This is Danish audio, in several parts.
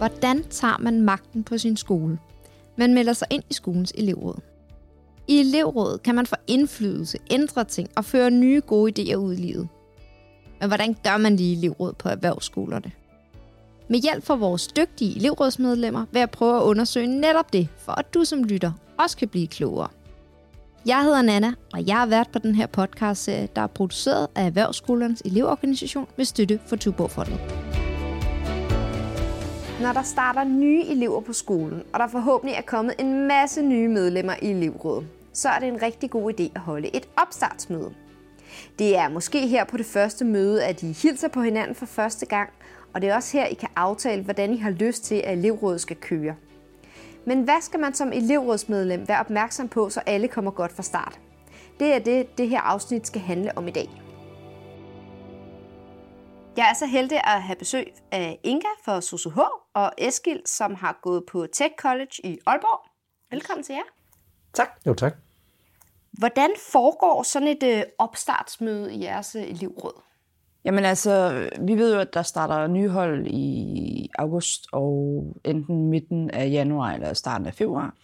Hvordan tager man magten på sin skole? Man melder sig ind i skolens elevråd. I elevrådet kan man få indflydelse, ændre ting og føre nye gode idéer ud i livet. Men hvordan gør man det i elevrådet på erhvervsskolerne? Med hjælp fra vores dygtige elevrådsmedlemmer vil jeg prøve at undersøge netop det, for at du som lytter også kan blive klogere. Jeg hedder Nana, og jeg har været på den her podcast, der er produceret af Erhvervsskolernes elevorganisation med støtte for Tuborgfondet. Når der starter nye elever på skolen, og der forhåbentlig er kommet en masse nye medlemmer i elevrådet, så er det en rigtig god idé at holde et opstartsmøde. Det er måske her på det første møde, at I hilser på hinanden for første gang, og det er også her, I kan aftale, hvordan I har lyst til, at elevrådet skal køre. Men hvad skal man som elevrådsmedlem være opmærksom på, så alle kommer godt fra start? Det er det, det her afsnit skal handle om i dag. Jeg er så heldig at have besøg af Inga fra SOSUH og Eskil, som har gået på Tech College i Aalborg. Velkommen til jer. Tak. Jo, tak. Hvordan foregår sådan et øh, opstartsmøde i jeres øh, elevråd? Jamen altså, vi ved jo, at der starter nye hold i august og enten midten af januar eller starten af februar.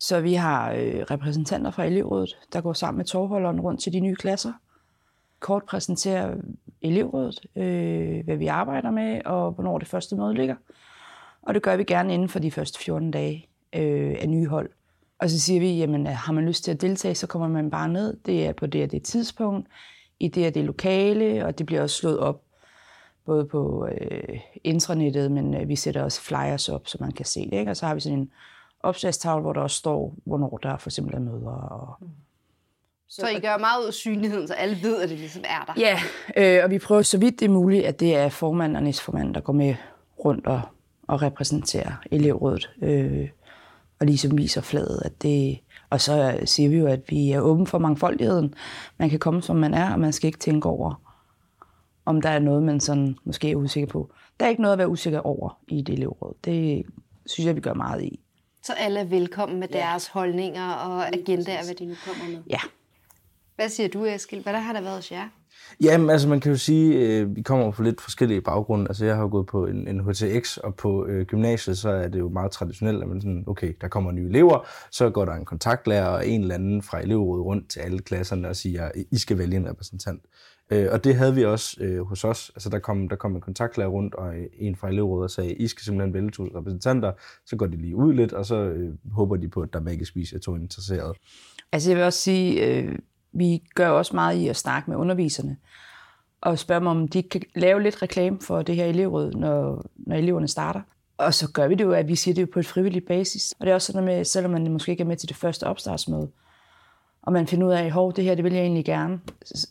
Så vi har øh, repræsentanter fra elevrådet, der går sammen med tovholderen rundt til de nye klasser. Kort præsenterer elevrådet, øh, hvad vi arbejder med og hvornår det første møde ligger. Og det gør vi gerne inden for de første 14 dage øh, af nye hold. Og så siger vi, jamen har man lyst til at deltage, så kommer man bare ned. Det er på det og det tidspunkt i det og det lokale, og det bliver også slået op både på øh, intranettet, men øh, vi sætter også flyers op, så man kan se det. Ikke? Og så har vi sådan en opslagstavle, hvor der også står, hvornår der for eksempel er møder. Og, mm. Så, så I gør meget ud af synligheden, så alle ved, at det ligesom er der? Ja, øh, og vi prøver så vidt det er muligt, at det er formanden og næstformanden, der går med rundt og, og repræsenterer elevrådet. Øh, og ligesom viser fladet, at det, og så siger vi jo, at vi er åbne for mangfoldigheden. Man kan komme, som man er, og man skal ikke tænke over, om der er noget, man sådan måske er usikker på. Der er ikke noget at være usikker over i det elevråd. Det synes jeg, vi gør meget i. Så alle er velkommen med ja. deres holdninger og agendaer, hvad de nu kommer med? Ja. Hvad siger du, Eskild? Hvad der har der været hos jer? Jamen, altså man kan jo sige, øh, vi kommer fra lidt forskellige baggrunde. Altså jeg har jo gået på en, en HTX, og på øh, gymnasiet, så er det jo meget traditionelt, at man sådan, okay, der kommer nye elever, så går der en kontaktlærer og en eller anden fra elevrådet rundt til alle klasserne og siger, I skal vælge en repræsentant. Øh, og det havde vi også øh, hos os. Altså der kom, der kom en kontaktlærer rundt, og en fra elevrådet sagde, I skal simpelthen vælge to repræsentanter. Så går de lige ud lidt, og så øh, håber de på, at der magisk er to interesserede. Altså jeg vil også sige, øh, vi gør også meget i at snakke med underviserne og spørge dem, om de kan lave lidt reklame for det her elevråd, når, når eleverne starter. Og så gør vi det jo, at vi siger det jo på et frivilligt basis. Og det er også sådan med, selvom man måske ikke er med til det første opstartsmøde, og man finder ud af, at det her det vil jeg egentlig gerne,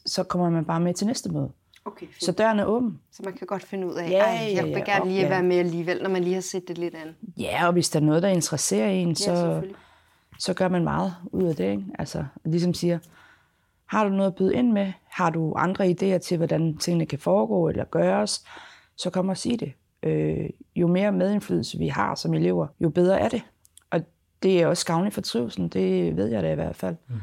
så kommer man bare med til næste møde. Okay, fint. Så døren er åben. Så man kan godt finde ud af, ja, at jeg vil gerne lige ja. være med alligevel, når man lige har set det lidt an. Ja, og hvis der er noget, der interesserer en, ja, så, så gør man meget ud af det. Ikke? Altså, ligesom siger, har du noget at byde ind med? Har du andre idéer til, hvordan tingene kan foregå eller gøres? Så kom og sig det. Øh, jo mere medindflydelse vi har som elever, jo bedre er det. Og det er også gavnligt for trivselen, det ved jeg da i hvert fald. Mm.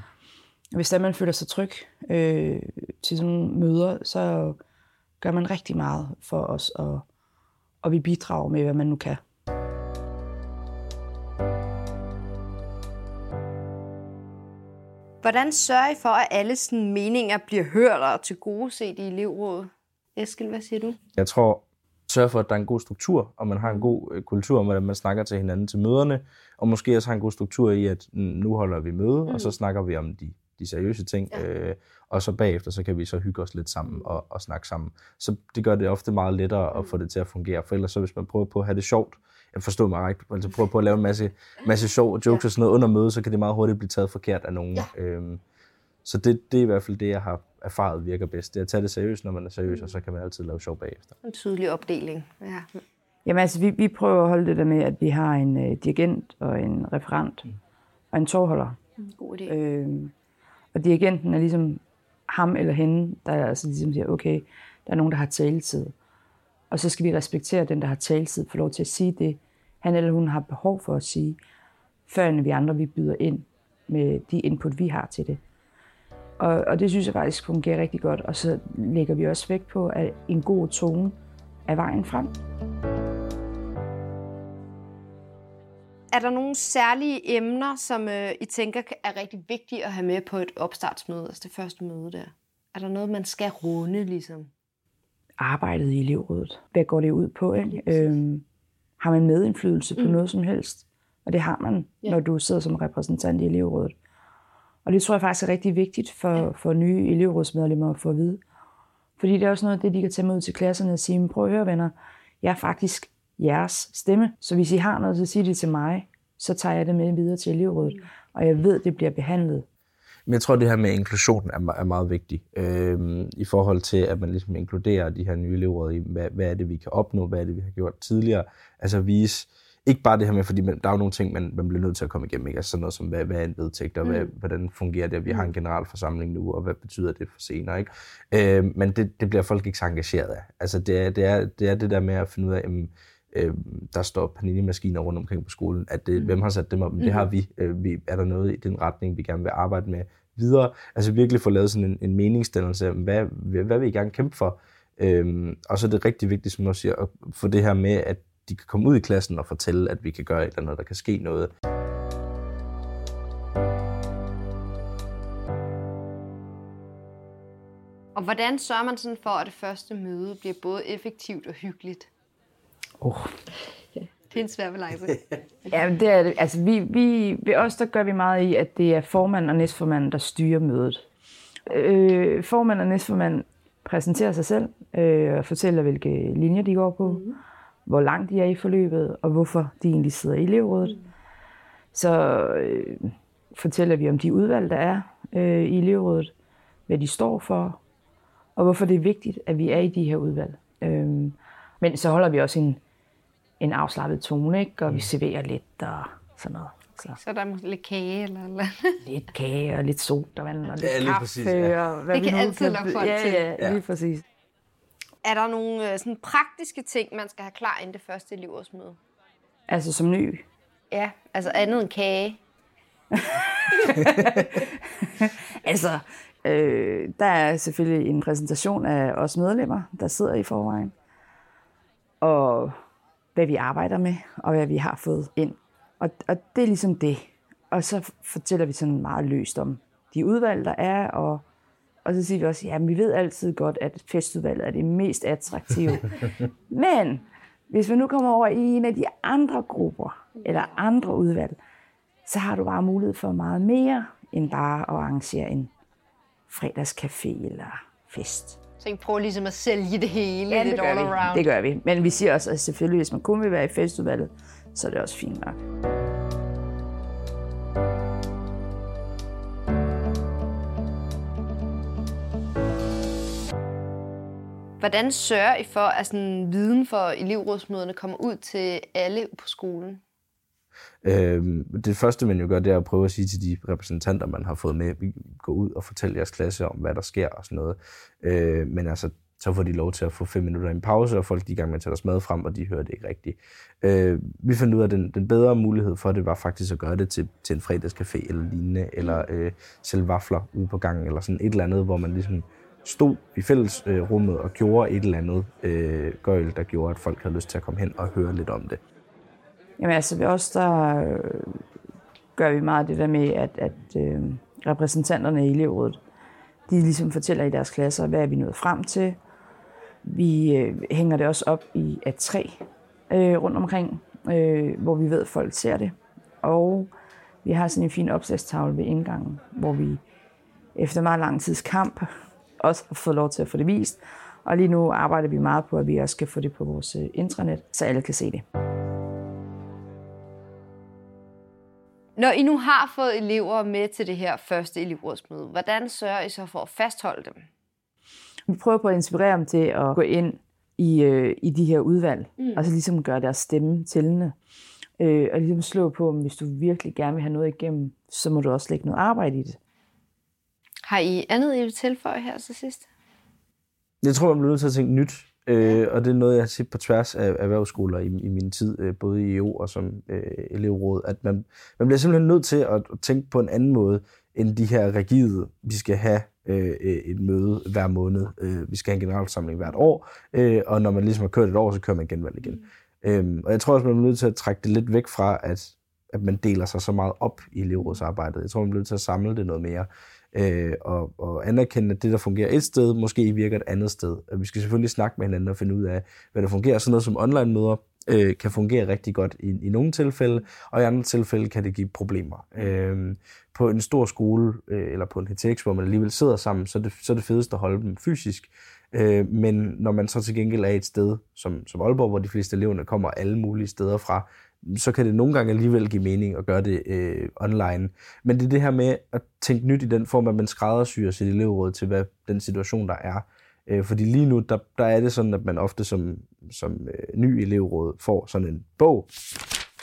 Hvis der man føler sig tryg øh, til sådan nogle møder, så gør man rigtig meget for os, og, og vi bidrager med, hvad man nu kan. Hvordan sørger I for, at alle sådan meninger bliver hørt og til gode set i elevrådet? Eskild, hvad siger du? Jeg tror, sørge for, at der er en god struktur, og man har en god øh, kultur om, hvordan man snakker til hinanden til møderne, og måske også har en god struktur i, at nu holder vi møde, mm. og så mm. snakker vi om de, de seriøse ting, ja. øh, og så bagefter, så kan vi så hygge os lidt sammen og, og snakke sammen. Så det gør det ofte meget lettere at mm. få det til at fungere, for ellers så hvis man prøver på at have det sjovt, jeg forstår mig rigtigt, altså prøver på at lave en masse, masse sjov jokes ja. og sådan noget under møde, så kan det meget hurtigt blive taget forkert af nogen. Ja. Øhm, så det, det er i hvert fald det, jeg har erfaret virker bedst. Det er at tage det seriøst, når man er seriøs, og så kan man altid lave sjov bagefter. En tydelig opdeling, ja. Jamen altså, vi, vi prøver at holde det der med, at vi har en uh, dirigent og en referent mm. og en tovholder. Mm, god idé. Øhm, og dirigenten er ligesom ham eller hende, der altså ligesom siger, okay, der er nogen, der har taletid. Og så skal vi respektere den, der har taletid, for lov til at sige det, han eller hun har behov for at sige, før vi andre vi byder ind med de input, vi har til det. Og, og det synes jeg faktisk fungerer rigtig godt. Og så lægger vi også vægt på, at en god tone er vejen frem. Er der nogle særlige emner, som øh, I tænker er rigtig vigtige at have med på et opstartsmøde, altså det første møde der? Er der noget, man skal runde, ligesom? Arbejdet i elevrådet. Hvad går det ud på? Ikke? Øhm, har man medindflydelse på mm. noget som helst? Og det har man, ja. når du sidder som repræsentant i elevrådet. Og det tror jeg faktisk er rigtig vigtigt for, for nye elevrådsmedlemmer at få at vide. Fordi det er også noget af det, de kan tage med ud til klasserne og sige, prøv at høre venner, jeg er faktisk jeres stemme. Så hvis I har noget, så sig det til mig, så tager jeg det med videre til elevrådet. Mm. Og jeg ved, det bliver behandlet. Men jeg tror, det her med inklusion er, er meget vigtigt. Øhm, I forhold til, at man ligesom inkluderer de her nye elevråd i, hvad, hvad er det, vi kan opnå, hvad er det, vi har gjort tidligere. Altså vise, ikke bare det her med, fordi man, der er jo nogle ting, man, man bliver nødt til at komme igennem. Ikke? Altså sådan noget som, hvad, hvad er en vedtægt, og hvad, mm. hvordan fungerer det, at vi har en mm. generalforsamling nu, og hvad betyder det for senere. Ikke? Øh, men det, det bliver folk ikke så engageret af. Altså det er det, er, det, er det der med at finde ud af, jamen, øh, der står panini-maskiner rundt omkring på skolen, at det, mm. hvem har sat dem op? Men det har vi. Øh, vi. Er der noget i den retning, vi gerne vil arbejde med videre? Altså virkelig få lavet sådan en, en meningsdannelse, hvad, hvad vil I gerne kæmpe for? Øhm, og så er det rigtig vigtigt, som du siger, at få det her med, at de kan komme ud i klassen og fortælle, at vi kan gøre et eller andet, der kan ske noget. Og hvordan sørger man sådan for, at det første møde bliver både effektivt og hyggeligt? Oh. Det er en svær balance. ja, det er det. Altså, vi, vi, ved os, der gør vi meget i, at det er formand og næstformand, der styrer mødet. Øh, formand og næstformand præsenterer sig selv øh, og fortæller, hvilke linjer de går på. Mm hvor langt de er i forløbet, og hvorfor de egentlig sidder i elevrådet. Mm. Så øh, fortæller vi om de udvalg, der er øh, i elevrådet, hvad de står for, og hvorfor det er vigtigt, at vi er i de her udvalg. Øh, men så holder vi også en, en afslappet tone, ikke? og vi mm. serverer lidt og sådan noget. Så, så der er måske lidt kage eller eller Lidt kage og lidt sodavand og lidt ja, kaffe. Præcis, ja. og hvad det kan altid lokke folk ja, til. Ja, ja, lige præcis. Er der nogle øh, sådan praktiske ting, man skal have klar inden det første elevårsmøde? Altså som ny? Ja, altså andet end kage. altså, øh, der er selvfølgelig en præsentation af os medlemmer, der sidder i forvejen. Og hvad vi arbejder med, og hvad vi har fået ind. Og, og det er ligesom det. Og så fortæller vi sådan meget løst om de udvalg, der er, og og så siger vi også, at vi ved altid godt, at festudvalget er det mest attraktive. Men hvis vi nu kommer over i en af de andre grupper, eller andre udvalg, så har du bare mulighed for meget mere, end bare at arrangere en fredagscafé eller fest. Så I prøver ligesom at sælge det hele ja, det lidt all vi. around? det gør vi. Men vi siger også, at selvfølgelig, hvis man kun vil være i festudvalget, så er det også fint nok. Hvordan sørger I for, at sådan viden for elevrådsmøderne kommer ud til alle på skolen? Øh, det første, man jo gør, det er at prøve at sige til de repræsentanter, man har fået med, vi går ud og fortæller jeres klasse om, hvad der sker og sådan noget. Øh, men altså, så får de lov til at få fem minutter i en pause, og folk de er i gang med at tage deres mad frem, og de hører det ikke rigtigt. Øh, vi fandt ud af, at den, den bedre mulighed for det var faktisk at gøre det til, til en fredagscafé eller lignende, eller øh, sælge vafler ude på gangen, eller sådan et eller andet, hvor man ligesom stod i fællesrummet øh, og gjorde et eller andet øh, gøjl, der gjorde, at folk havde lyst til at komme hen og høre lidt om det. Jamen altså ved os, der øh, gør vi meget det der med, at, at øh, repræsentanterne i elevrådet, de ligesom fortæller i deres klasser, hvad er vi nået frem til. Vi øh, hænger det også op i et træ øh, rundt omkring, øh, hvor vi ved, at folk ser det. Og vi har sådan en fin opslagstavle ved indgangen, hvor vi efter meget lang tids kamp også har fået lov til at få det vist. Og lige nu arbejder vi meget på, at vi også skal få det på vores øh, intranet, så alle kan se det. Når I nu har fået elever med til det her første elevrådsmøde, hvordan sørger I så for at fastholde dem? Vi prøver på at inspirere dem til at gå ind i, øh, i de her udvalg, mm. og så ligesom gøre deres stemme tællende. Øh, og ligesom slå på, at hvis du virkelig gerne vil have noget igennem, så må du også lægge noget arbejde i det. Har I andet, I vil tilføje her til sidst? Jeg tror, man bliver nødt til at tænke nyt. Øh, og det er noget, jeg har set på tværs af erhvervsskoler i, i min tid, øh, både i EU og som øh, elevråd, at man, man bliver simpelthen nødt til at tænke på en anden måde, end de her rigide, vi skal have øh, et møde hver måned, øh, vi skal have en generalforsamling hvert år, øh, og når man ligesom har kørt et år, så kører man genvalg igen. Mm. Øhm, og jeg tror også, man er nødt til at trække det lidt væk fra, at at man deler sig så meget op i elevrådsarbejdet. Jeg tror, man bliver nødt til at samle det noget mere. Øh, og, og anerkende, at det, der fungerer et sted, måske virker et andet sted. Vi skal selvfølgelig snakke med hinanden og finde ud af, hvad der fungerer. Sådan noget som online-møder øh, kan fungere rigtig godt i, i nogle tilfælde, og i andre tilfælde kan det give problemer. Øh, på en stor skole, øh, eller på en HTX, hvor man alligevel sidder sammen, så er det, så er det fedest at holde dem fysisk. Øh, men når man så til gengæld er et sted som, som Aalborg, hvor de fleste eleverne kommer alle mulige steder fra, så kan det nogle gange alligevel give mening at gøre det øh, online. Men det er det her med at tænke nyt i den form, at man skræddersyrer sit elevråd til hvad den situation, der er. Øh, fordi lige nu, der, der er det sådan, at man ofte som, som øh, ny elevråd får sådan en bog,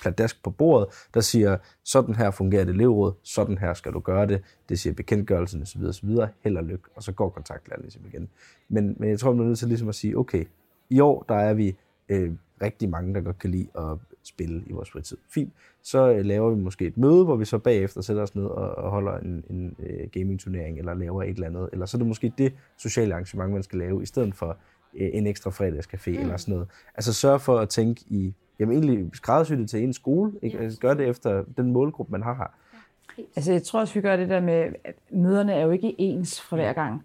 pladask på bordet, der siger, sådan her fungerer det elevråd, sådan her skal du gøre det, det siger bekendtgørelsen osv. osv. Held og lykke, og så går kontaktlæreren ligesom igen. Men, men jeg tror, man er nødt til ligesom at sige, okay, i år, der er vi øh, rigtig mange, der godt kan lide at spille i vores fritid. Fint. Så øh, laver vi måske et møde, hvor vi så bagefter sætter os ned og, og holder en, en øh, gaming-turnering, eller laver et eller andet. Eller så er det måske det sociale arrangement, man skal lave, i stedet for en ekstra fredagscafé mm. eller sådan noget. Altså sørg for at tænke i, jamen egentlig skræddersy det til en skole, ikke? Altså, gør det efter den målgruppe, man har her. Altså jeg tror også, vi gør det der med, at møderne er jo ikke ens fra hver gang.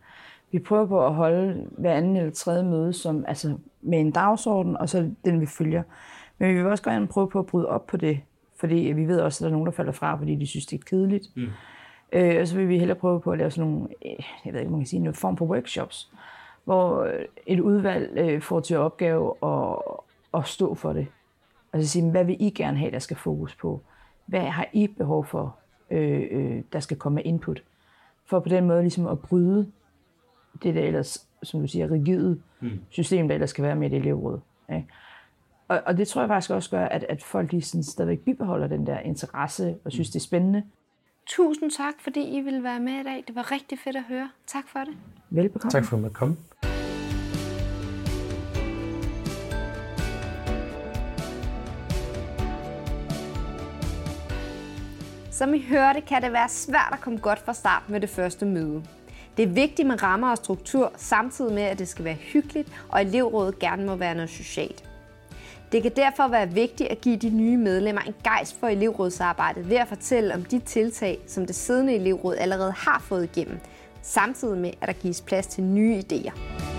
Vi prøver på at holde hver anden eller tredje møde som, altså med en dagsorden, og så den vi følger. Men vi vil også gerne prøve på at bryde op på det, fordi vi ved også, at der er nogen, der falder fra, fordi de synes, det er kedeligt. Mm. Øh, og så vil vi hellere prøve på at lave sådan nogle, øh, jeg ved ikke, man kan sige, en form for workshops, hvor et udvalg øh, får til opgave at, at stå for det. Altså sige, hvad vil I gerne have, der skal fokus på? Hvad har I behov for, øh, øh, der skal komme input? For på den måde ligesom at bryde det der ellers, som du siger, rigide mm. system, der ellers skal være med et elevråd. Ikke? Og, og det tror jeg faktisk også gør, at, at folk lige sådan stadigvæk bibeholder den der interesse og synes, det er spændende. Tusind tak, fordi I ville være med i dag. Det var rigtig fedt at høre. Tak for det. Velbekomme. Tak for at komme. Som I hørte, kan det være svært at komme godt fra start med det første møde. Det er vigtigt med rammer og struktur, samtidig med, at det skal være hyggeligt, og elevrådet gerne må være noget socialt. Det kan derfor være vigtigt at give de nye medlemmer en gejst for elevrådsarbejdet ved at fortælle om de tiltag, som det siddende elevråd allerede har fået igennem, samtidig med, at der gives plads til nye idéer.